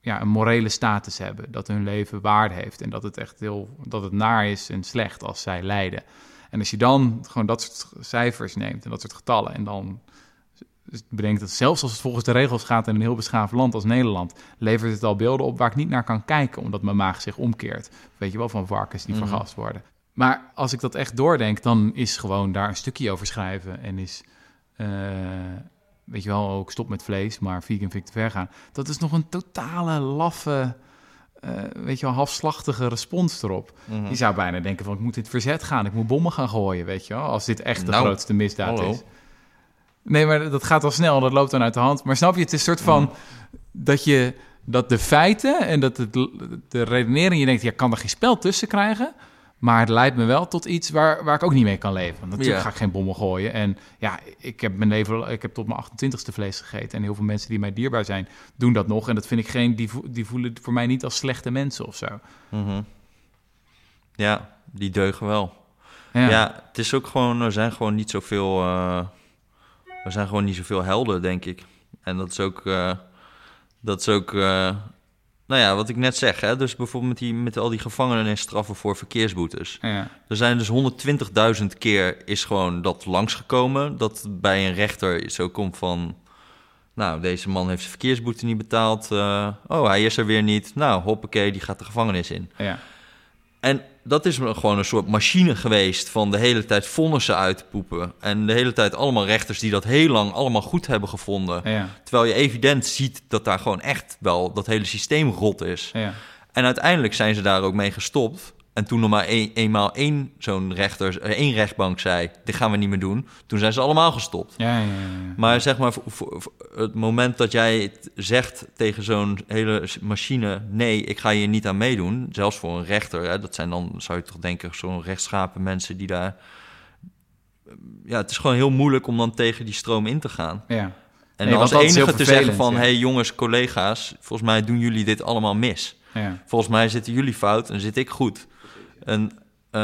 ja, een morele status hebben, dat hun leven waarde heeft en dat het echt heel, dat het naar is en slecht als zij lijden. En als je dan gewoon dat soort cijfers neemt en dat soort getallen en dan bedenkt dat zelfs als het volgens de regels gaat in een heel beschaafd land als Nederland, levert het al beelden op waar ik niet naar kan kijken, omdat mijn maag zich omkeert. Weet je wel, van varkens die Mhm. vergast worden. Maar als ik dat echt doordenk, dan is gewoon daar een stukje over schrijven en is, eh, weet je wel, ook stop met vlees, maar vegan vind ik te ver gaan. Dat is nog een totale laffe, eh, weet je wel, halfslachtige respons erop. mhm. Je zou bijna denken van, ik moet in het verzet gaan, ik moet bommen gaan gooien, weet je wel, als dit echt de Nou, grootste misdaad hallo. is. Nee, maar dat gaat al snel, dat loopt dan uit de hand. Maar snap je, het is een soort van Mhm. dat je dat de feiten en dat het, de redenering, je denkt, ja, kan er geen spel tussen krijgen. Maar het leidt me wel tot iets waar, waar ik ook niet mee kan leven. Want natuurlijk Ja. ga ik geen bommen gooien. En ja, ik heb mijn leven, ik heb tot mijn 28ste vlees gegeten. En heel veel mensen die mij dierbaar zijn, doen dat nog. En dat vind ik geen, die, vo- die voelen voor mij niet als slechte mensen of zo. Mhm. Ja, die deugen wel. Ja, Ja. het is ook gewoon, er zijn gewoon niet zoveel, eh er zijn gewoon niet zoveel helden, denk ik. En dat is ook, eh, dat is ook, eh, nou ja, wat ik net zeg, hè. Dus bijvoorbeeld met, die, met al die gevangenisstraffen voor verkeersboetes. ja. Er zijn dus 120.000 keer is gewoon dat langsgekomen, dat bij een rechter zo komt van... Nou, deze man heeft zijn verkeersboete niet betaald. eh, oh, hij is er weer niet. Nou, hoppakee, die gaat de gevangenis in. ja. En dat is gewoon een soort machine geweest van de hele tijd vonnissen uit te poepen. En de hele tijd allemaal rechters die dat heel lang allemaal goed hebben gevonden. ja. Terwijl je evident ziet dat daar gewoon echt wel dat hele systeem rot is. ja. En uiteindelijk zijn ze daar ook mee gestopt. En toen nog maar een, eenmaal één zo'n rechter, eh, één rechtbank zei, dit gaan we niet meer doen. Toen zijn ze allemaal gestopt. ja, ja, ja. Maar zeg maar, voor, voor- voor het moment dat jij zegt tegen zo'n hele machine... nee, ik ga hier niet aan meedoen, zelfs voor een rechter... Hè, dat zijn dan, zou je toch denken, zo'n rechtschapen mensen die daar... Ja, het is gewoon heel moeilijk om dan tegen die stroom in te gaan. ja. En Nee, als enige te zeggen van... hé hey, jongens, collega's, volgens mij doen jullie dit allemaal mis. ja. Volgens mij zitten jullie fout en zit ik goed. En eh,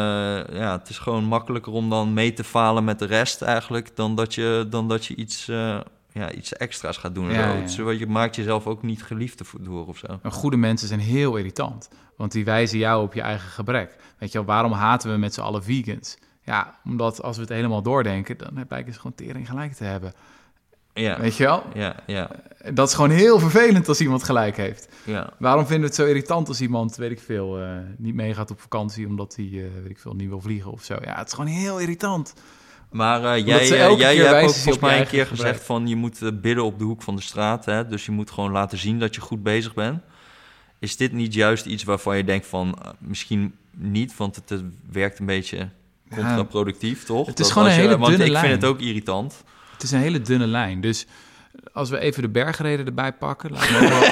ja, het is gewoon makkelijker om dan mee te falen met de rest eigenlijk... dan dat je, dan dat je iets, eh, ja, iets extra's gaat doen. Ja, Ja, je maakt jezelf ook niet geliefd door of zo. Maar goede mensen zijn heel irritant. Want die wijzen jou op je eigen gebrek. Weet je wel, waarom haten we met z'n allen vegans? Ja, omdat als we het helemaal doordenken, dan blijken ze gewoon tering gelijk te hebben. Ja, Weet je wel? ja, ja, Dat is gewoon heel vervelend als iemand gelijk heeft. ja. Waarom vinden we het zo irritant als iemand, weet ik veel, eh, niet meegaat op vakantie omdat hij, eh, weet ik veel, niet wil vliegen of zo? Ja, het is gewoon heel irritant. Maar eh, jij, jij, hebt ook volgens mij een keer gezegd van... je moet bidden op de hoek van de straat, hè? dus je moet gewoon laten zien dat je goed bezig bent. Is dit niet juist iets waarvan je denkt van... misschien niet, want het, werkt een beetje contraproductief, toch? het is Dat gewoon een je- hele Want dunne ik lijn. vind het ook irritant. Is een hele dunne lijn. Dus als we even de bergreden erbij pakken, me ook wel,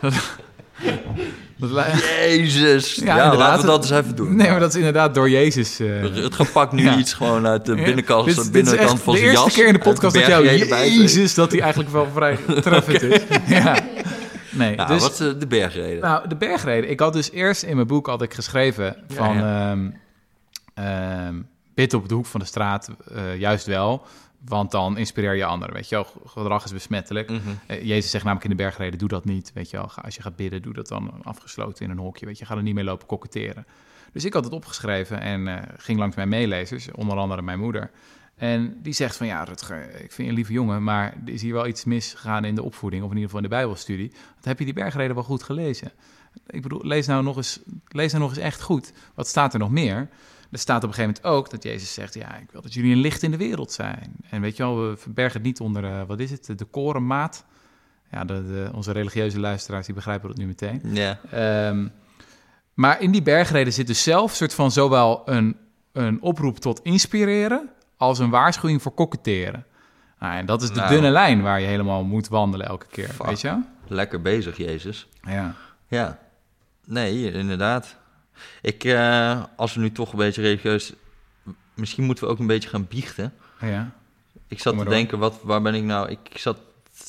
dat Jezus. Ja, laten we dat eens even doen. nee, maar dat is inderdaad door Jezus. eh, Het gepakt nu Ja. iets gewoon uit de binnenkant, dit is binnenkant van de zijn eerste jas. keer in de podcast de dat jou. Jezus, dat hij eigenlijk wel vrij treffend is. ja. Nee, Ja, dus, wat is eh, de bergreden? nou, de bergreden. Ik had dus eerst in mijn boek had ik geschreven van Ja, ehm, bid op de hoek van de straat eh, juist wel, want dan inspireer je anderen. Weet je wel, gedrag is besmettelijk. Mhm. Eh, Jezus zegt namelijk in de bergreden, doe dat niet. Weet je wel, als je gaat bidden, doe dat dan afgesloten in een hokje. Weet je, ga er niet mee lopen koketteren. Dus ik had het opgeschreven en eh, ging langs mijn meelezers, onder andere mijn moeder. En die zegt van, ja Rutger, ik vind je een lieve jongen, maar er is hier wel iets misgegaan in de opvoeding, of in ieder geval in de bijbelstudie. Want heb je die bergreden wel goed gelezen? Ik bedoel, lees nou nog eens, lees nou nog eens echt goed. Wat staat er nog meer? Er staat op een gegeven moment ook dat Jezus zegt: Ja, ik wil dat jullie een licht in de wereld zijn. En weet je wel, we verbergen het niet onder, eh, wat is het, de korenmaat. Ja, de, de- onze religieuze luisteraars die begrijpen dat nu meteen. Ja. Ehm, maar in die bergreden zit dus zelf soort van zowel een, een oproep tot inspireren als een waarschuwing voor koketteren. Nou, en dat is de Nou. dunne lijn waar je helemaal moet wandelen elke keer, Fuck. weet je? Lekker bezig, Jezus. Ja. Ja. Nee, inderdaad. Ik, eh, als we nu toch een beetje religieus... Misschien moeten we ook een beetje gaan biechten. ja. Ik zat te door. denken, wat, waar ben ik nou... Ik, ik zat...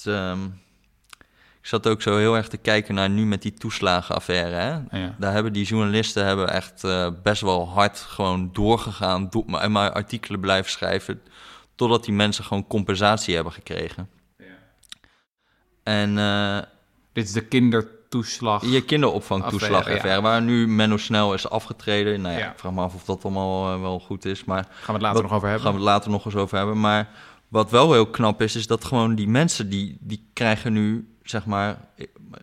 ehm, ik zat ook zo heel erg te kijken naar nu met die toeslagenaffaire. Hè? Ja. Daar hebben die journalisten hebben echt eh, best wel hard gewoon doorgegaan. Do maar, maar artikelen blijven schrijven. Totdat die mensen gewoon compensatie hebben gekregen. En eh, Dit is de kindertoeslag. je kinderopvangtoeslagaffaire, Affaire, waar nu Menno Snel is afgetreden. Nou ja, Ja. ik vraag me af of dat allemaal eh, wel goed is. Maar Gaan we het later Wat- nog over hebben. gaan we het later nog eens over hebben. Maar wat wel heel knap is, is dat gewoon die mensen die, die krijgen nu, zeg maar,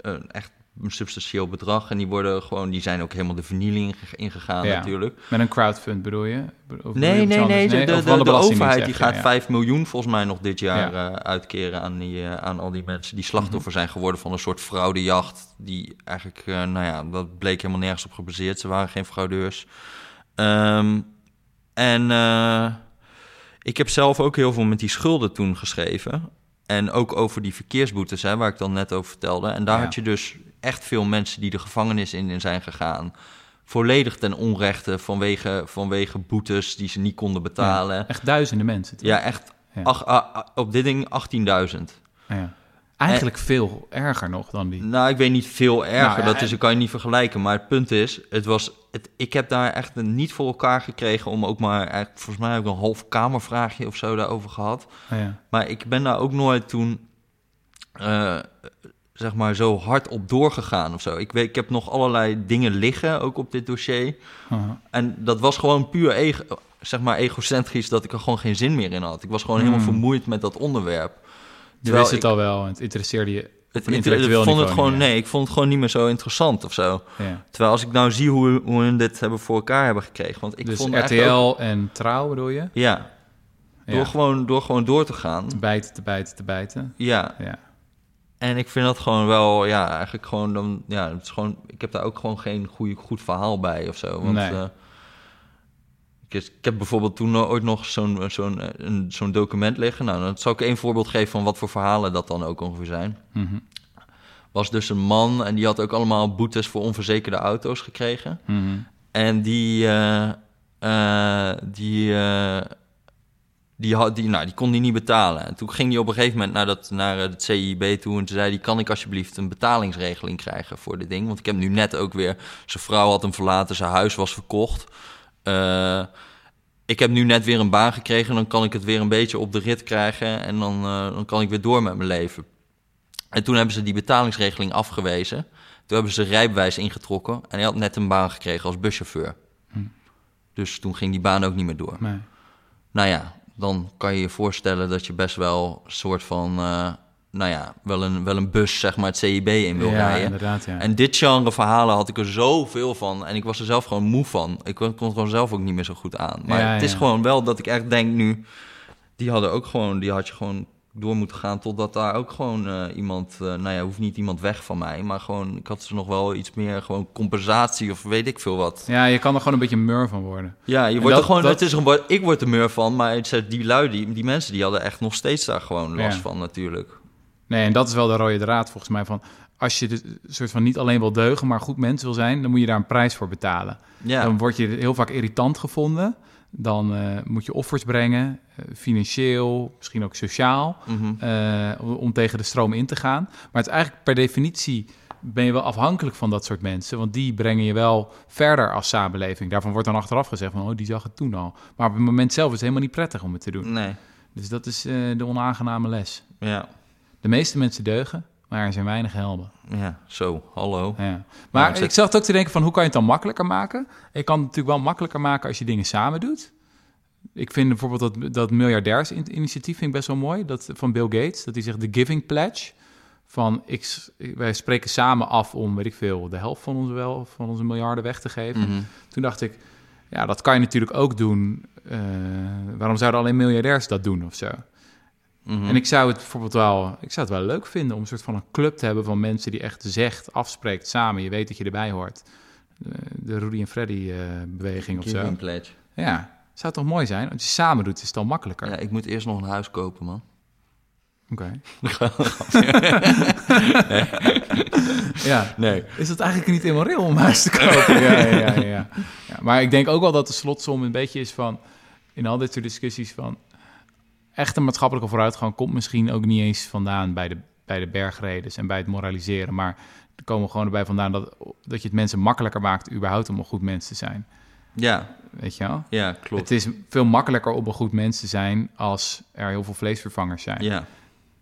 een echt een substantieel bedrag. En die worden gewoon, die zijn ook helemaal de vernieling inge- ingegaan Ja. natuurlijk. Met een crowdfund bedoel je? Of Nee, nee, anders? nee. De, de, de, overheid die gaat ja. 5 miljoen volgens mij nog dit jaar Ja. eh, uitkeren aan, die, eh, aan al die mensen die slachtoffer zijn geworden van een soort fraudejacht. Die eigenlijk, eh, nou ja, dat bleek helemaal nergens op gebaseerd. Ze waren geen fraudeurs. Ehm, en ik heb zelf ook heel veel met die schulden toen geschreven. En ook over die verkeersboetes, hè, waar ik dan net over vertelde. En daar Ja. had je dus echt veel mensen die de gevangenis in, in zijn gegaan. Volledig ten onrechte vanwege, vanwege boetes die ze niet konden betalen. Echt duizenden mensen. toch? Ja, echt. Ja. ach- ah, op dit ding 18.000. Ja. Eigenlijk veel erger nog dan die. Nou, ik weet niet veel erger. Nou dat is, kan je niet vergelijken. Maar het punt is, het was, het, ik heb daar echt niet voor elkaar gekregen om ook maar, eigenlijk, volgens mij heb ik een half kamervraagje of zo daarover gehad. Ja. Maar ik ben daar ook nooit toen, eh, zeg maar, zo hard op doorgegaan of zo. Ik, weet, ik heb nog allerlei dingen liggen, ook op dit dossier. Aha. En dat was gewoon puur ego, zeg maar egocentrisch, dat ik er gewoon geen zin meer in had. Ik was gewoon helemaal Hmm. vermoeid met dat onderwerp. Je wist het ik- al wel en het interesseerde je. Het, ik vond het gewoon, nee, ik vond het gewoon niet meer zo interessant of zo. Ja. Terwijl als ik nou zie hoe, hoe hun dit hebben voor elkaar hebben gekregen. Want ik dus vond RTL ook- en Trouw bedoel je? ja, door, gewoon, door gewoon door te gaan. Te bijten, te bijten, te bijten. Ja, Ja. En ik vind dat gewoon wel, ja, eigenlijk gewoon dan, ja, het is gewoon, ik heb daar ook gewoon geen goede, goed verhaal bij of zo. Want Nee. eh, ik, heb bijvoorbeeld toen ooit nog zo'n zo'n eh, zo'n document liggen. Nou, dan zal ik één voorbeeld geven van wat voor verhalen dat dan ook ongeveer zijn. Mhm. Was dus een man en die had ook allemaal boetes voor onverzekerde auto's gekregen. Mhm. En die, eh, die, die, had, die, nou, die kon die niet betalen. En toen ging hij op een gegeven moment naar, dat, naar het CIB toe... en toen zei hij, kan ik alsjeblieft een betalingsregeling krijgen voor dit ding? Want ik heb nu net ook weer... zijn vrouw had hem verlaten, zijn huis was verkocht. Eh, ik heb nu net weer een baan gekregen... dan kan ik het weer een beetje op de rit krijgen... en dan, eh, dan kan ik weer door met mijn leven. En toen hebben ze die betalingsregeling afgewezen... Toen hebben ze rijbewijs ingetrokken en hij had net een baan gekregen als buschauffeur. Hm. Dus toen ging die baan ook niet meer door. Nee. Nou ja, dan kan je je voorstellen dat je best wel een soort van, eh, nou ja, wel een, wel een bus, zeg maar, het CIB in wil ja, rijden. inderdaad, ja. En dit genre verhalen had ik er zoveel van. En ik was er zelf gewoon moe van. Ik kon kon het gewoon zelf ook niet meer zo goed aan. Maar Ja, het is gewoon wel dat ik echt denk nu... Die hadden ook gewoon... Die had je gewoon door moeten gaan totdat daar ook gewoon eh, iemand... eh, nou ja, hoeft niet iemand weg van mij. Maar gewoon, ik had ze nog wel iets meer gewoon compensatie of weet ik veel wat. ja, je kan er gewoon een beetje mur van worden. Ja, je En wordt dat- er gewoon... dat- Het is gewoon ik word er meer van. Maar het, is- die lui, die, die mensen, die hadden echt nog steeds daar gewoon last Ja. van natuurlijk. Nee, en dat is wel de rode draad volgens mij van... als je de, soort van niet alleen wil deugen, maar goed mens wil zijn, dan moet je daar een prijs voor betalen. Ja, Dan word je heel vaak irritant gevonden. Dan eh, moet je offers brengen, eh, financieel, misschien ook sociaal, mhm. eh, om, tegen de stroom in te gaan. Maar het is eigenlijk per definitie ben je wel afhankelijk van dat soort mensen, want die brengen je wel verder als samenleving. Daarvan wordt dan achteraf gezegd van, oh, die zag het toen al. Maar op het moment zelf is het helemaal niet prettig om het te doen. nee. Dus dat is de onaangename les. Ja, De meeste mensen deugen, maar er zijn weinig helden. ja, zo, hallo. Ja. Maar ik zat ook te denken van hoe kan je het dan makkelijker maken? Je kan het natuurlijk wel makkelijker maken als je dingen samen doet. Ik vind bijvoorbeeld dat, dat miljardairs-initiatief vind ik best wel mooi. Dat, van Bill Gates, dat hij zegt de Giving Pledge. Van ik, wij spreken samen af om, weet ik veel, de helft van onze, wel, van onze miljarden weg te geven. Mhm. Toen dacht ik, ja, dat kan je natuurlijk ook doen. Eh, waarom zouden alleen miljardairs dat doen of zo? Mhm. En ik zou het bijvoorbeeld wel, ik zou het wel leuk vinden om een soort van een club te hebben van mensen die echt zegt, afspreekt samen. Je weet dat je erbij hoort. De, Rudy en Freddy eh, beweging of zo. Pledge. Ja, zou toch mooi zijn? Als je samen doet, is het dan makkelijker. Ja, ik moet eerst nog een huis kopen, man. Oké. ja. Nee. Is dat eigenlijk niet reëel om huis te kopen? ja, ja, ja, ja. ja. Maar ik denk ook wel dat de slotsom een beetje is van... in al dit soort discussies van... echte maatschappelijke vooruitgang komt misschien ook niet eens vandaan... bij de, bij de bergredes en bij het moraliseren. Maar er komen gewoon erbij vandaan dat, dat je het mensen makkelijker maakt... überhaupt om een goed mens te zijn. Ja, Weet je wel? ja, klopt. Het is veel makkelijker om een goed mens te zijn... als er heel veel vleesvervangers zijn. Ja,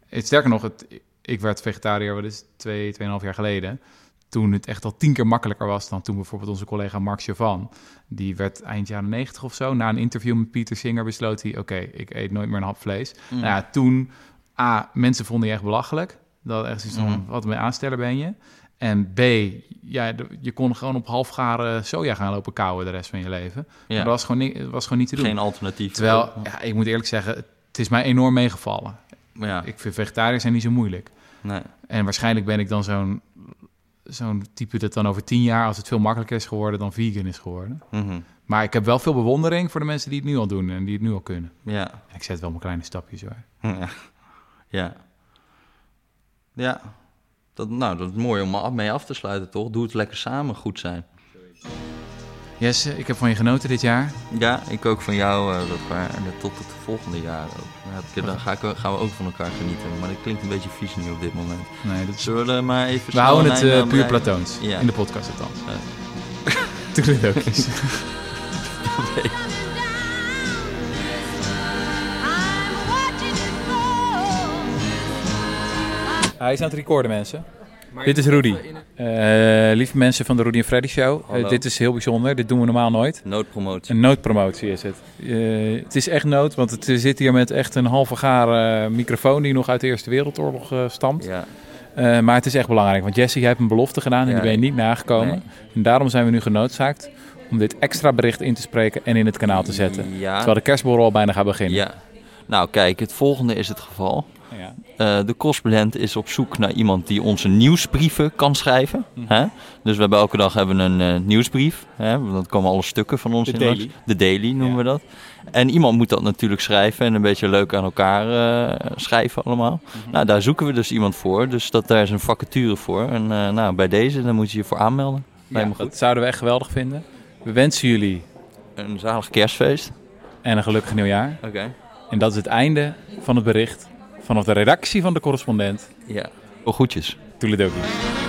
Het, sterker nog, het, ik werd vegetariër, wat is twee, tweeënhalf jaar geleden. Toen het echt al tien keer makkelijker was dan toen bijvoorbeeld onze collega Mark Chavan. Die werd eind jaren negentig of zo, na een interview met Pieter Singer, besloot hij... oké, ik eet nooit meer een hap vlees. Mm. Nou ja, toen, A, mensen vonden je echt belachelijk. Dat echt van, Mhm. wat een aansteller ben je. En B, ja, je kon gewoon op halfgaren soja gaan lopen kauwen de rest van je leven. ja. Maar dat was gewoon, ni- dat was gewoon niet te doen. geen alternatief. Terwijl, ja, ik moet eerlijk zeggen, het is mij enorm meegevallen. Ja, Ik vind vegetariër zijn niet zo moeilijk. nee. En waarschijnlijk ben ik dan zo'n zo'n type dat dan over tien jaar, als het veel makkelijker is geworden, dan vegan is geworden. Mhm. Maar ik heb wel veel bewondering voor de mensen die het nu al doen en die het nu al kunnen. Ja. En ik zet wel mijn kleine stapjes hoor. Ja. Ja. Ja. Dat, nou, dat is mooi om af- mee af te sluiten, toch? Doe het lekker samen goed zijn. Jesse, ik heb van je genoten dit jaar. Ja, ik ook van jou. eh, dat waar, en tot het volgende jaar ook. Dan, heb ik, dan ga ik, gaan we ook van elkaar genieten. Maar dat klinkt een beetje vies nu op dit moment. Nee, dat is... Zullen we maar even We houden het eh, puur platoons. Ja. In de podcast althans. Ja. Toedeledokies. Hij is aan het recorden, mensen. Dit is Rudy. Eh, lieve mensen van de Rudy en Freddy Show. Eh, dit is heel bijzonder. Dit doen we normaal nooit. Noodpromotie. Een noodpromotie is het. Eh, het is echt nood, want het zit hier met echt een halve gare microfoon die nog uit de Eerste Wereldoorlog eh, stamt. Ja. Eh, maar het is echt belangrijk, want Jesse, jij hebt een belofte gedaan en Ja, die ben je niet nagekomen. nee. En daarom zijn we nu genoodzaakt om dit extra bericht in te spreken en in het kanaal te zetten. Ja. Terwijl de kerstborrel al bijna gaat beginnen. ja. Nou, kijk, het volgende is het geval. Ja. Eh, de Kostblend is op zoek naar iemand die onze nieuwsbrieven kan schrijven. Mhm. Hè? Dus we hebben elke dag hebben een eh, nieuwsbrief. Hè? Dan komen alle stukken van ons De in. daily. langs. De daily noemen Ja. we dat. En iemand moet dat natuurlijk schrijven en een beetje leuk aan elkaar eh, schrijven allemaal. Mhm. Nou, daar zoeken we dus iemand voor. Dus dat, daar is een vacature voor. En nou, bij deze, dan moet je je voor aanmelden. Me dat zouden we echt geweldig vinden. We wensen jullie Een zalig kerstfeest. en een gelukkig nieuwjaar. Oké. En dat is het einde van het bericht vanaf de redactie van de correspondent. Ja. Oh, groetjes. Toeledokie.